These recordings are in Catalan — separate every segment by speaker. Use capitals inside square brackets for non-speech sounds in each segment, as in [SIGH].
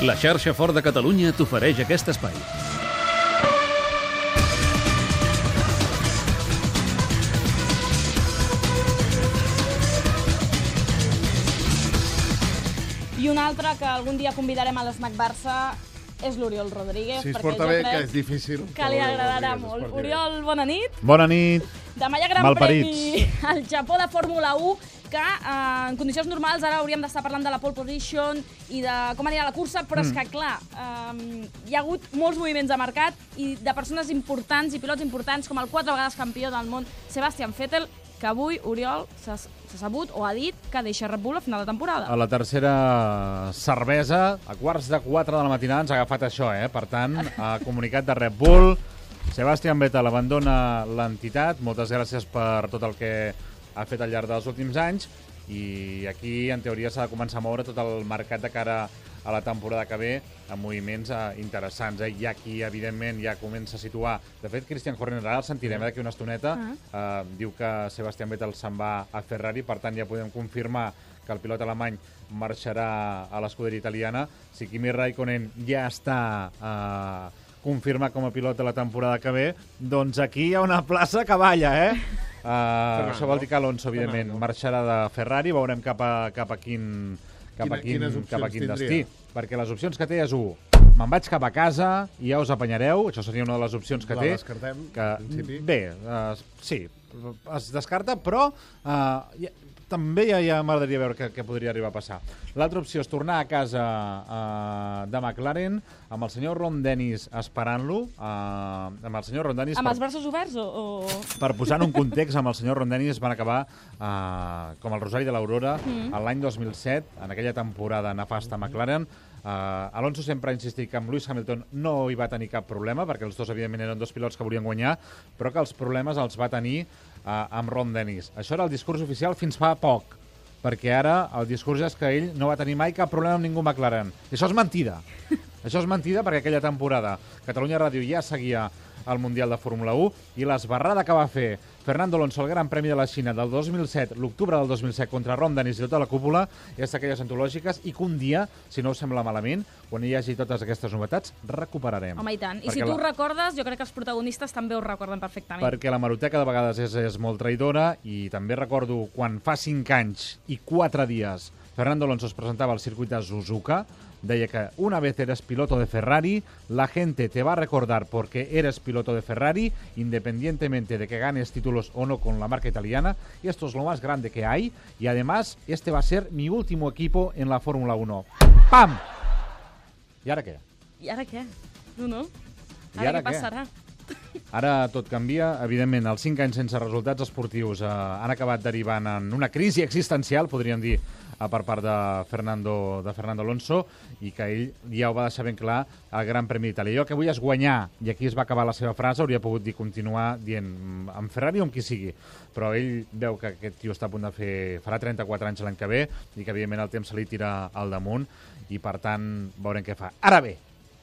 Speaker 1: La xarxa Fort de Catalunya t'ofereix aquest espai.
Speaker 2: I un altre que algun dia convidarem a l'Snac Barça és l'Oriol Rodríguez.
Speaker 3: Si es
Speaker 2: perquè
Speaker 3: porta
Speaker 2: jo
Speaker 3: bé,
Speaker 2: crec
Speaker 3: que és difícil.
Speaker 2: Que li agradarà
Speaker 3: Rodríguez
Speaker 2: molt. Oriol, bona nit.
Speaker 4: Bona nit.
Speaker 2: Demà hi ha Gran
Speaker 4: Malparits.
Speaker 2: Premi al Japó de Fórmula 1, que eh, en condicions normals ara hauríem d'estar parlant de la pole position i de com anirà la cursa, però és que, clar, eh, hi ha hagut molts moviments de mercat i de persones importants i pilots importants, com el quatre vegades campió del món, Sebastian Vettel, que avui Oriol s'ha sabut o ha dit que deixa Red Bull a final de temporada.
Speaker 4: A la tercera cervesa, a quarts de 4 de la matinada, ens ha agafat això, eh? Per tant, [LAUGHS] a comunicat de Red Bull, Sebastián Vettel abandona l'entitat. Moltes gràcies per tot el que ha fet al llarg dels últims anys i aquí, en teoria, s'ha de començar a moure tot el mercat de cara a la temporada que ve amb moviments eh, interessants. Eh? Hi ha qui, evidentment, ja comença a situar... De fet, Christian Horner, ara el sentirem eh, d'aquí una estoneta, eh, diu que Sebastián Vettel se'n va a Ferrari, per tant, ja podem confirmar que el pilot alemany marxarà a l'escuderia italiana. Si Kimi Raikkonen ja està eh, confirmat com a pilot de la temporada que ve, doncs aquí hi ha una plaça que balla, eh? [LAUGHS] Uh, això vol dir que Alonso, evidentment,
Speaker 3: Fernando.
Speaker 4: marxarà de Ferrari, veurem cap a, cap a quin, cap a quin, cap a quin
Speaker 3: tindria?
Speaker 4: destí. Perquè les opcions que té és 1. Me'n vaig cap a casa i ja us apanyareu. Això seria una de les opcions que
Speaker 3: La
Speaker 4: té.
Speaker 3: descartem,
Speaker 4: que,
Speaker 3: en principi.
Speaker 4: Bé, uh, sí, es descarta, però uh, també ja, ja m'agradaria veure què, què podria arribar a passar. L'altra opció és tornar a casa uh, de McLaren amb el senyor Ron Dennis esperant-lo, uh, amb el senyor Ron Dennis...
Speaker 2: Amb
Speaker 4: per-
Speaker 2: els braços oberts o... o...
Speaker 4: per posar en un context, amb el senyor Rondenis van acabar uh, com el Rosari de l'Aurora mm. l'any 2007, en aquella temporada nefasta a McLaren. Uh, Alonso sempre ha insistit que amb Lewis Hamilton no hi va tenir cap problema, perquè els dos, evidentment, eren dos pilots que volien guanyar, però que els problemes els va tenir uh, amb Ron Dennis. Això era el discurs oficial fins fa poc, perquè ara el discurs és que ell no va tenir mai cap problema amb ningú McLaren. I això és mentida. [LAUGHS] això és mentida perquè aquella temporada Catalunya Ràdio ja seguia el Mundial de Fórmula 1 i l'esbarrada que va fer Fernando Alonso al Gran Premi de la Xina del 2007, l'octubre del 2007, contra Ron Dennis i tota la cúpula, és d'aquelles antològiques i que un dia, si no us sembla malament, quan hi hagi totes aquestes novetats, recuperarem.
Speaker 2: Home, i tant. I si tu
Speaker 4: la-
Speaker 2: recordes, jo crec que els protagonistes també ho recorden perfectament.
Speaker 4: perquè la maroteca de vegades és, és molt traïdora i també recordo quan fa 5 anys i 4 dies Fernando Alonso es presentava al circuit de Suzuka, deia que una vez eres piloto de Ferrari, la gente te va a recordar porque eres piloto de Ferrari, independientemente de que ganes títulos o no con la marca italiana, y esto es lo más grande que hay, y además este va a ser mi último equipo en la Fórmula 1. ¡Pam! ¿Y ahora qué?
Speaker 2: I ara què? No, no.
Speaker 4: I
Speaker 2: Ara, què?
Speaker 4: Ara tot canvia. Evidentment, els 5 anys sense resultats esportius eh, han acabat derivant en una crisi existencial, podríem dir, eh, per part de Fernando, de Fernando Alonso, i que ell ja ho va deixar ben clar al Gran Premi d'Itàlia. Jo que vull és guanyar, i aquí es va acabar la seva frase, hauria pogut dir continuar dient mm, amb Ferrari o amb qui sigui, però ell veu que aquest tio està a punt de fer... farà 34 anys l'any que ve, i que evidentment el temps se li tira al damunt, i per tant veurem què fa. Ara bé,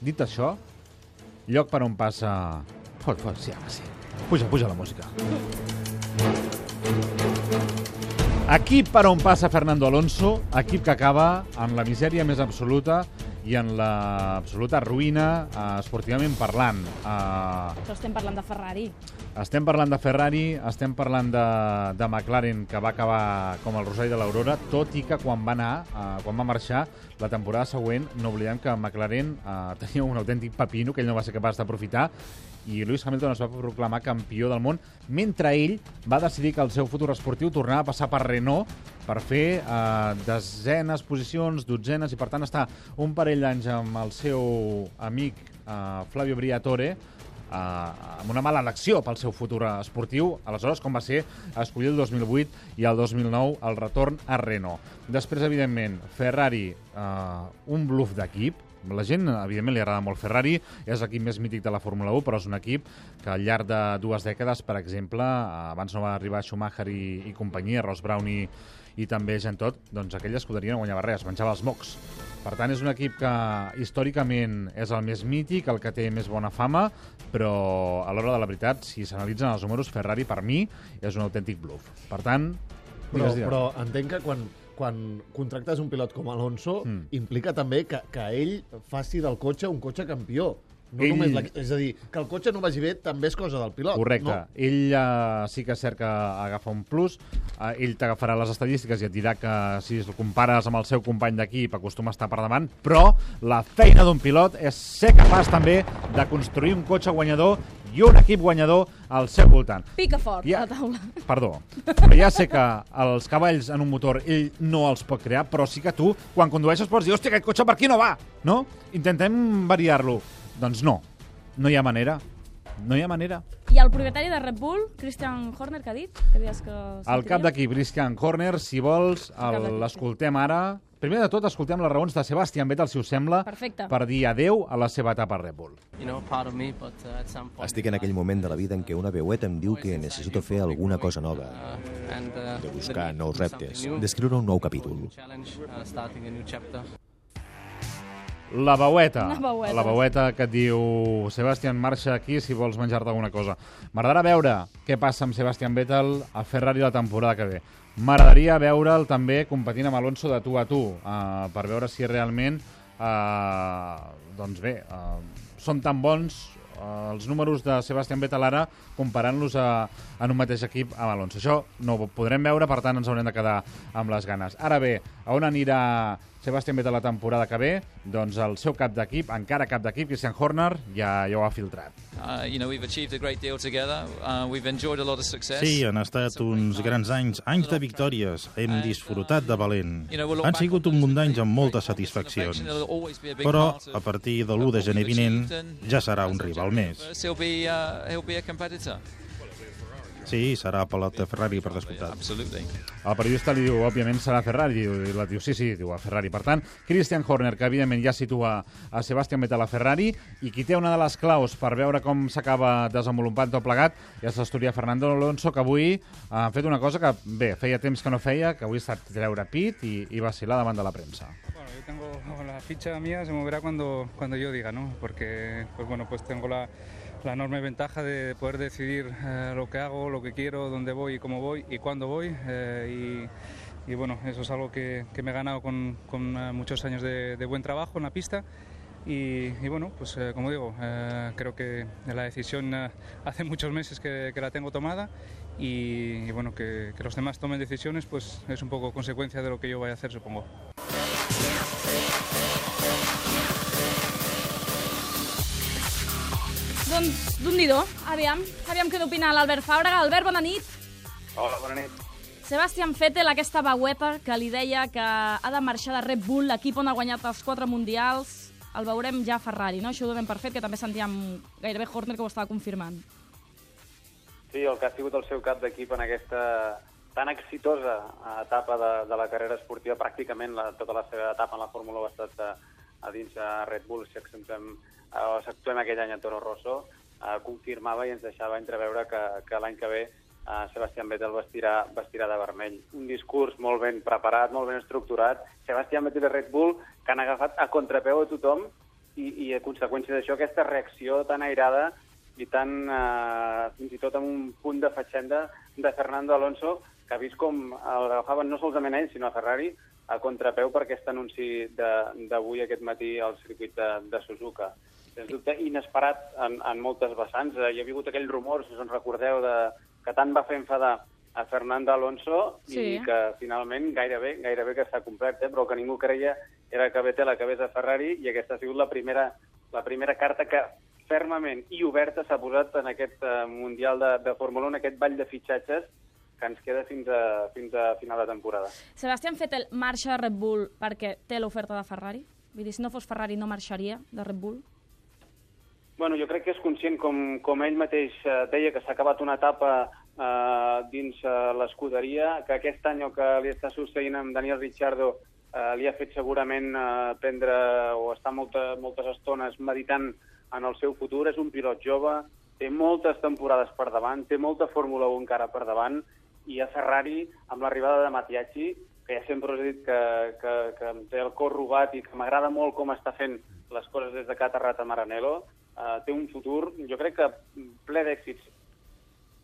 Speaker 4: dit això, lloc per on passa... Fot, fot, sí, home, sí. Puja, puja la música. Equip per on passa Fernando Alonso, equip que acaba en la misèria més absoluta i en l'absoluta ruïna eh, esportivament parlant. Eh,
Speaker 2: Però estem parlant de Ferrari.
Speaker 4: estem parlant de Ferrari, estem parlant de, de McLaren, que va acabar com el Rosari de l'Aurora, tot i que quan va anar, eh, quan va marxar, la temporada següent, no oblidem que McLaren eh, tenia un autèntic pepino que ell no va ser capaç d'aprofitar i Lewis Hamilton es va proclamar campió del món mentre ell va decidir que el seu futur esportiu tornava a passar per Renault per fer eh, desenes posicions, dotzenes, i per tant està un parell d'anys amb el seu amic eh, Flavio Briatore eh, amb una mala elecció pel seu futur esportiu, aleshores com va ser escollir el 2008 i el 2009 el retorn a Renault. Després, evidentment, Ferrari, eh, un bluff d'equip, la gent, evidentment, li agrada molt Ferrari, és l'equip més mític de la Fórmula 1, però és un equip que al llarg de dues dècades, per exemple, abans no va arribar Schumacher i, i companyia, Ross Brown i, i també gent tot, doncs aquella escuderia no guanyava res, menjava els mocs. Per tant, és un equip que històricament és el més mític, el que té més bona fama, però a l'hora de la veritat, si s'analitzen els números, Ferrari, per mi, és un autèntic bluff. Per tant,
Speaker 3: Però, però entenc que quan, quan contractes un pilot com Alonso,
Speaker 4: Mm.
Speaker 3: implica també que, que ell faci del cotxe un cotxe campió. No
Speaker 4: Ell-
Speaker 3: només la, és a dir, que el cotxe no vagi bé també és cosa del pilot.
Speaker 4: Correcte.
Speaker 3: No?
Speaker 4: Ell uh, sí que és cert que agafa un plus. Uh, ell t'agafarà les estadístiques i et dirà que si el compares amb el seu company d'equip acostuma a estar per davant, però la feina d'un pilot és ser capaç també de construir un cotxe guanyador i un equip guanyador al seu voltant.
Speaker 2: Pica fort
Speaker 4: Ja.
Speaker 2: la taula. [LAUGHS]
Speaker 4: Perdó, però ja sé que els cavalls en un motor ell no els pot crear, però sí que tu, quan condueixes, pots dir, hòstia, aquest cotxe per aquí no va, no? Intentem variar-lo. Doncs no, no hi ha manera. No hi ha manera.
Speaker 2: I el propietari de Red Bull, Christian Horner, que ha dit? Que que
Speaker 4: El cap d'equip, Christian Horner, si vols, l'escoltem ara. Primer de tot, escoltem les raons de Sebastian Vettel, si us sembla,
Speaker 2: Perfecte.
Speaker 4: per dir adeu a la seva etapa a Red Bull.
Speaker 5: uh.
Speaker 6: Estic en aquell moment de la vida en què una veueta em diu que necessito fer alguna cosa nova,
Speaker 5: Uh, uh,
Speaker 6: de buscar nous reptes, d'escriure un nou capítol.
Speaker 4: La veueta.
Speaker 2: Una veueta.
Speaker 4: La veueta que et diu Sebastian, marxa aquí si vols menjar-te alguna cosa. M'agradarà veure què passa amb Sebastian Vettel a Ferrari la temporada que ve. M'agradaria veure'l també competint amb Alonso de tu a tu, uh, per veure si realment, uh, doncs bé, uh, són tan bons uh, els números de Sebastian Vettel ara comparant-los a, en un mateix equip amb Alonso. Això no ho podrem veure, per tant ens haurem de quedar amb les ganes. Ara bé, a on anirà Sebastian Vettel la temporada que ve? Doncs el seu cap d'equip, encara cap d'equip, Christian Horner, ja, ja ho ha filtrat.
Speaker 7: Uh, you know, we've achieved a great deal together. Uh, we've enjoyed a lot of success.
Speaker 8: Sí, han estat uns grans anys, anys de victòries. Hem disfrutat de valent. Han sigut un munt d'anys amb moltes satisfaccions. Però, a partir de l'1 de gener vinent, ja serà un rival més.
Speaker 7: He'll be, uh, he'll be a competitor.
Speaker 8: Sí, serà pilot de Ferrari, per descomptat.
Speaker 7: Absolutely.
Speaker 4: El periodista li diu, òbviament, serà Ferrari. I la diu, sí, sí, diu a Ferrari. Per tant, Christian Horner, que evidentment ja situa a Sebastian Vettel a Ferrari, i qui té una de les claus per veure com s'acaba desenvolupant tot plegat és l'asturià Fernando Alonso, que avui ha fet una cosa que, bé, feia temps que no feia, que avui ha estat treure pit i, i vacilar davant de la premsa.
Speaker 9: Bueno, yo tengo la ficha mía, se moverá cuando, cuando yo diga, ¿no? Porque, pues bueno, pues tengo la, la enorme ventaja de poder decidir eh, lo que hago, lo que quiero, dónde voy y cómo voy y cuándo voy. eh, y, bueno, eso es algo que, que me he ganado con, con eh, muchos años de, buen trabajo en la pista. Y, bueno, pues como digo, creo que la decisión hace muchos meses que, la tengo tomada y, y bueno, que, que los demás tomen decisiones pues es un poco consecuencia de lo que yo vaya a hacer, supongo.
Speaker 2: Doncs, d'un do aviam. Aviam què n'opina l'Albert Fàbrega. Albert, bona nit.
Speaker 10: Hola, bona nit.
Speaker 2: Sebastian Vettel, aquesta veueta que li deia que ha de marxar de Red Bull, l'equip on ha guanyat els quatre mundials, el veurem ja a Ferrari, no? Això ho donem per fet, que també sentíem gairebé Horner que ho estava confirmant.
Speaker 10: Sí, el que ha sigut el seu cap d'equip en aquesta tan exitosa etapa de, de la carrera esportiva, pràcticament la, tota la seva etapa en la Fórmula 1 ha estat a, a dins de Red Bull, si accentuem, eh, s'actuem aquell any a Toro Rosso, eh, confirmava i ens deixava entreveure que, que l'any que ve eh, Sebastián Vettel vestirà, vestirà de vermell. Un discurs molt ben preparat, molt ben estructurat. Sebastián Vettel i Red Bull que han agafat a contrapeu a tothom i, i a conseqüència d'això aquesta reacció tan airada i tan, eh, fins i tot amb un punt de fatxenda de Fernando Alonso, que ha vist com l'agafaven no solament ell, sinó a Ferrari, a contrapeu per aquest anunci de- d'avui aquest matí al circuit de, de Suzuka. Sens dubte, inesperat en, en moltes vessants. Eh, Hi ha hagut aquell rumor, si us en recordeu, de, que tant va fer enfadar a Fernando Alonso
Speaker 2: Sí.
Speaker 10: i que finalment gairebé, gairebé que s'ha complert, eh? però el que ningú creia era que Vettel acabés a Ferrari i aquesta ha sigut la primera, la primera carta que fermament i oberta s'ha posat en aquest eh, Mundial de, de Fórmula 1, aquest ball de fitxatges que ens queda fins a, fins a final de temporada.
Speaker 2: Sebastian Vettel marxa de Red Bull perquè té l'oferta de Ferrari? Vull dir, si no fos Ferrari no marxaria de Red Bull?
Speaker 10: Bueno, jo crec que és conscient, com, com ell mateix eh, deia, que s'ha acabat una etapa eh, dins eh, l'escuderia, que aquest any que li està succeint amb Daniel Ricciardo eh, li ha fet segurament eh, prendre o estar molta, moltes estones meditant en el seu futur. És un pilot jove, té moltes temporades per davant, té molta Fórmula 1 encara per davant, i a Ferrari, amb l'arribada de Matiachi, que ja sempre us he dit que, que, que em té el cor robat i que m'agrada molt com està fent les coses des de que ha aterrat a Maranello, eh, té un futur, jo crec que ple d'èxits,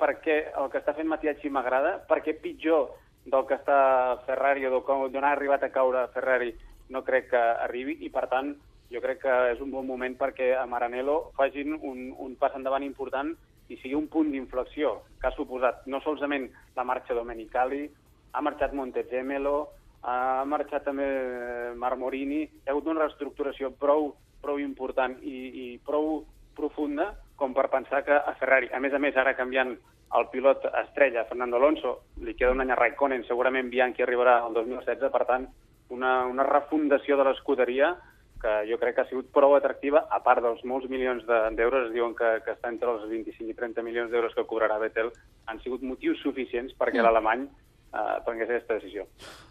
Speaker 10: perquè el que està fent Matiachi m'agrada, perquè pitjor del que està Ferrari o d'on ha arribat a caure Ferrari no crec que arribi i, per tant, jo crec que és un bon moment perquè a Maranello facin un, un pas endavant important i sigui un punt d'inflexió que ha suposat no solament la marxa Domenicali, ha marxat Montezemelo, ha marxat també Marmorini, hi ha hagut una reestructuració prou, prou important i, i prou profunda com per pensar que a Ferrari, a més a més, ara canviant el pilot estrella, Fernando Alonso, li queda un any a Raikkonen, segurament Bianchi arribarà el 2016, per tant, una, una refundació de l'escuderia que jo crec que ha sigut prou atractiva, a part dels molts milions d'euros, de, es diuen que, que està entre els 25 i 30 milions d'euros que cobrarà Vettel, han sigut motius suficients perquè mm. l'alemany eh, prengués aquesta decisió.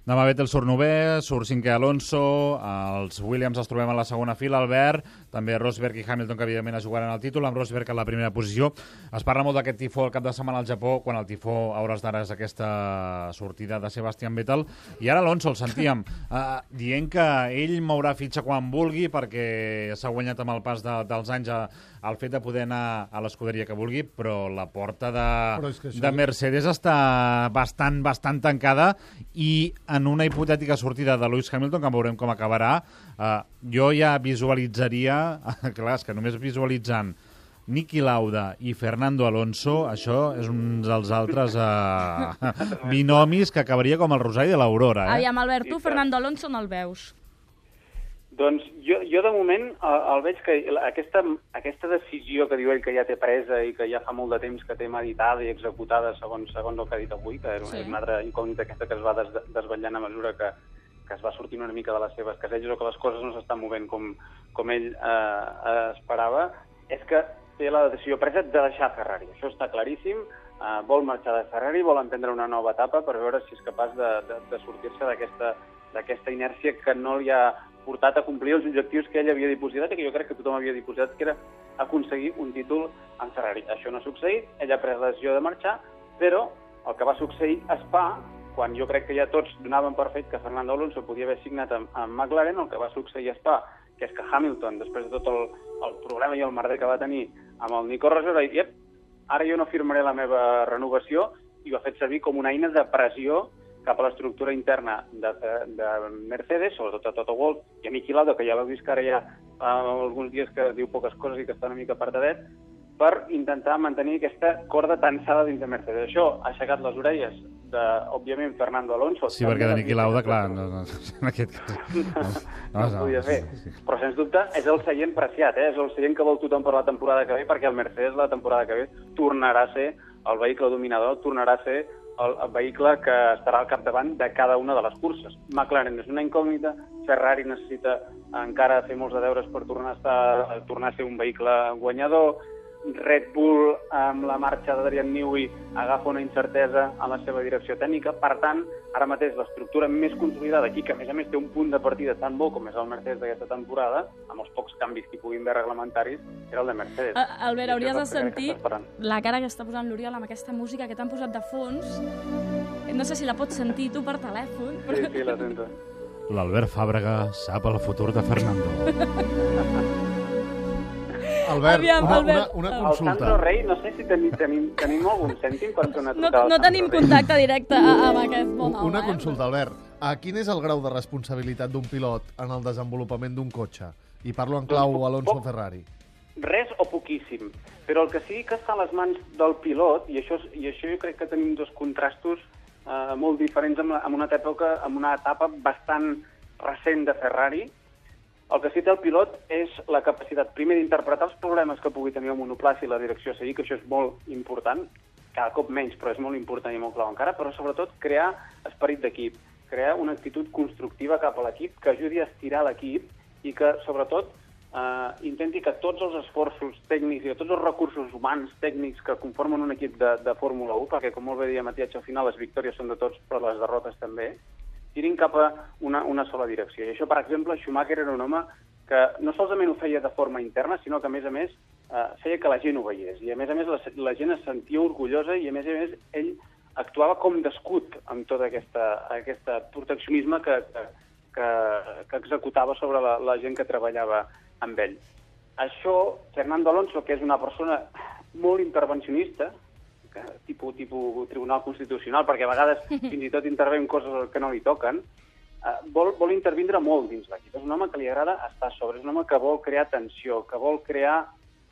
Speaker 4: Demà Vettel surt novè, surt cinquè Alonso, els Williams els trobem a la segona fila, Albert, també Rosberg i Hamilton, que evidentment es jugaran el títol, amb Rosberg a la primera posició. Es parla molt d'aquest tifó el cap de setmana al Japó, quan el tifó a hores d'ara és aquesta sortida de Sebastian Vettel, i ara Alonso el sentíem [LAUGHS] eh, dient que ell mourà fitxa quan vulgui, perquè s'ha guanyat amb el pas de, dels anys a, el fet de poder anar a l'escuderia que vulgui, però la porta de, això... de Mercedes està bastant, bastant tancada i en una hipotètica sortida de Lewis Hamilton, que veurem com acabarà, eh, jo ja visualitzaria, [LAUGHS] clar, és que només visualitzant Niki Lauda i Fernando Alonso, això és un dels altres eh, [LAUGHS] binomis que acabaria com el Rosari de l'Aurora.
Speaker 2: Eh? Aviam, Albert, tu Fernando Alonso no el veus?
Speaker 10: Doncs jo, jo de moment el, el veig que aquesta, aquesta decisió que diu ell que ja té presa i que ja fa molt de temps que té meditada i executada segons, segons el que ha dit avui, que era sí. una altra incògnita aquesta que es va des, desvetllant a mesura que, que es va sortint una mica de les seves caselles o que les coses no s'estan movent com, com ell eh, esperava, és que té la decisió presa de deixar Ferrari. Això està claríssim. Eh, vol marxar de Ferrari, vol emprendre una nova etapa per veure si és capaç de, de, de sortir-se d'aquesta inèrcia que no li ha portat a complir els objectius que ell havia dipositat i que jo crec que tothom havia dipositat, que era aconseguir un títol en Ferrari. Això no ha succeït, ell ha pres la decisió de marxar, però el que va succeir a Spa, quan jo crec que ja tots donaven per fet que Fernando Alonso podia haver signat amb, amb McLaren, el que va succeir a Spa, que és que Hamilton, després de tot el, el problema i el merder que va tenir amb el Nico Rosberg, va dir, ara jo no firmaré la meva renovació, i ho ha fet servir com una eina de pressió cap a l'estructura interna de, de Mercedes, sobretot a Toto Wolff i a Niki Lauda, que ja l'heu vist que ara ja fa alguns dies que diu poques coses i que està una mica apartadet, per intentar mantenir aquesta corda tensada dins de Mercedes. Això ha aixecat les orelles de, òbviament, Fernando Alonso.
Speaker 4: Sí, perquè de Niki Lauda, clar, no, no, en aquest cas...
Speaker 10: No, no, [LAUGHS] no, no podia fer. Però, sens dubte, és el seient preciat, eh? és el seient que vol tothom per la temporada que ve, perquè el Mercedes la temporada que ve tornarà a ser el vehicle dominador, tornarà a ser el, el vehicle que estarà al capdavant de cada una de les curses. McLaren és una incògnita, Ferrari necessita encara fer molts de deures per tornar a, estar, tornar a ser un vehicle guanyador, Red Bull, amb la marxa d'Adrian Newey, agafa una incertesa en la seva direcció tècnica. Per tant, ara mateix l'estructura més consolidada aquí, que a més a més té un punt de partida tan bo com és el Mercedes d'aquesta temporada, amb els pocs canvis que hi puguin haver reglamentaris, era el de Mercedes.
Speaker 2: Uh, Albert, hauries de sentir la cara que està posant l'Oriol amb aquesta música que t'han posat de fons. No sé si la pots sentir tu per telèfon.
Speaker 10: Però... Sí, sí, la sento.
Speaker 4: L'Albert Fàbrega sap el futur de Fernando. [LAUGHS]
Speaker 3: Albert, Aviam, una, Albert, una, una consulta.
Speaker 10: El Sandro Rey, no sé si tenim, tenim, tenim algun cèntim per fer una
Speaker 2: No, no tenim contacte directe amb aquest bon
Speaker 3: home. Una consulta, Albert. A quin és el grau de responsabilitat d'un pilot en el desenvolupament d'un cotxe? I parlo en clau doncs, Alonso-Ferrari.
Speaker 10: Res o poquíssim. Però el que sí que està a les mans del pilot, i això, i això jo crec que tenim dos contrastos eh, molt diferents en, en, una època, en una etapa bastant recent de Ferrari, el que sí té el pilot és la capacitat, primer, d'interpretar els problemes que pugui tenir el monoplaça i la direcció a seguir, que això és molt important, cada cop menys, però és molt important i molt clau encara, però sobretot crear esperit d'equip, crear una actitud constructiva cap a l'equip que ajudi a estirar l'equip i que, sobretot, eh, intenti que tots els esforços tècnics i tots els recursos humans tècnics que conformen un equip de, de Fórmula 1, perquè, com molt bé deia Matías, al final les victòries són de tots, però les derrotes també, tirin cap a una, una sola direcció. I això, per exemple, Schumacher era un home que no solament ho feia de forma interna, sinó que, a més a més, eh, feia que la gent ho veiés. I, a més a més, la, la gent es sentia orgullosa i, a més a més, ell actuava com d'escut amb tot aquesta, aquesta proteccionisme que, que, que, que executava sobre la, la gent que treballava amb ell. Això, Fernando Alonso, que és una persona molt intervencionista, tipus, tipus Tribunal Constitucional, perquè a vegades [LAUGHS] fins i tot intervenen coses que no li toquen, eh, vol, vol intervindre molt dins l'equip. És un home que li agrada estar sobre, és un home que vol crear tensió, que vol crear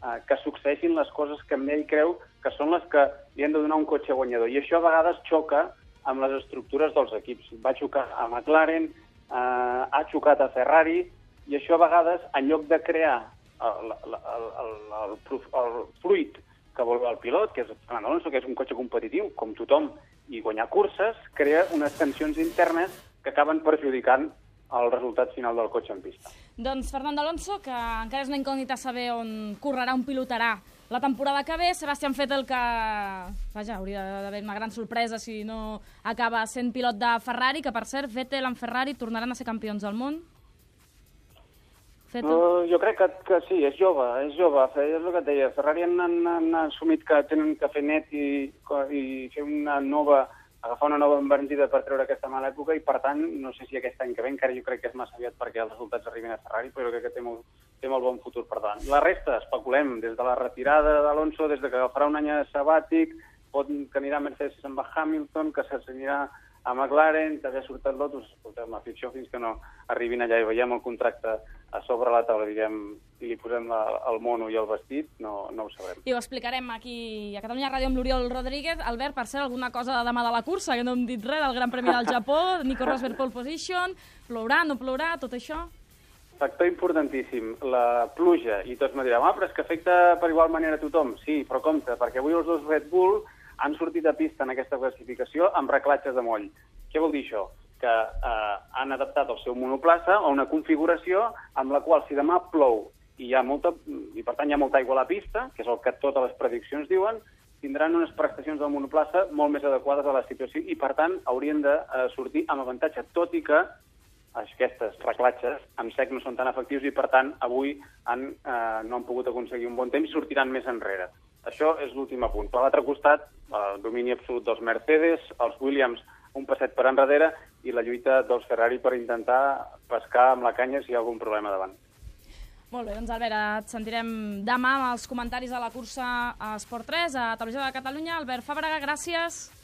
Speaker 10: eh, que succeeixin les coses que ell creu que són les que li han de donar un cotxe guanyador. I això a vegades xoca amb les estructures dels equips. Va xocar a McLaren, eh, ha xocat a Ferrari, i això a vegades, en lloc de crear el, el, el, el, el, el fluid que vol el pilot, que és Fernando Alonso, que és un cotxe competitiu, com tothom, i guanyar curses, crea unes tensions internes que acaben perjudicant el resultat final del cotxe en pista.
Speaker 2: Doncs Fernando Alonso, que encara és una incògnita saber on correrà, on pilotarà la temporada que ve. Sebastián Vettel, que vaja, hauria d'haver una gran sorpresa si no acaba sent pilot de Ferrari, que per cert, Vettel en Ferrari tornaran a ser campions del món.
Speaker 10: Vettel? Uh, jo crec que, que sí, és jove, és jove. És el que et deia, Ferrari han, han, han assumit que tenen que fer net i, i fer una nova agafar una nova embranzida per treure aquesta mala època i, per tant, no sé si aquest any que ve, encara jo crec que és massa aviat perquè els resultats arribin a Ferrari, però crec que té molt, té molt bon futur per davant. La resta, especulem, des de la retirada d'Alonso, des de que agafarà un any sabàtic, pot que anirà Mercedes va Hamilton, que s'assenyarà a McLaren, també ha sortit Lotus, escolteu, afició fins que no arribin allà i veiem el contracte a sobre la taula, diguem, i li posem la, el mono i el vestit, no, no ho sabrem.
Speaker 2: I ho explicarem aquí a Catalunya Ràdio amb l'Oriol Rodríguez. Albert, per ser alguna cosa de demà de la cursa, que no hem dit res del Gran Premi del Japó, [LAUGHS] Nico Rosberg pole position, plourà, no plourà, tot això?
Speaker 10: Factor importantíssim, la pluja, i tots me diran, ah, però és que afecta per igual manera a tothom. Sí, però compte, perquè avui els dos Red Bull han sortit a pista en aquesta classificació amb reclatges de moll. Què vol dir això? Que eh, han adaptat el seu monoplaça a una configuració amb la qual si demà plou i, hi ha molta, i per tant hi ha molta aigua a la pista, que és el que totes les prediccions diuen, tindran unes prestacions del monoplaça molt més adequades a la situació i, per tant, haurien de eh, sortir amb avantatge, tot i que aquestes reclatges amb sec no són tan efectius i, per tant, avui han, eh, no han pogut aconseguir un bon temps i sortiran més enrere. Això és l'últim apunt. Per l'altre costat, el domini absolut dels Mercedes, els Williams un passet per enrere i la lluita dels Ferrari per intentar pescar amb la canya si hi ha algun problema davant.
Speaker 2: Molt bé, doncs Albert, et sentirem demà amb els comentaris de la cursa a Esport 3, a Televisió de Catalunya. Albert Fàbrega, gràcies.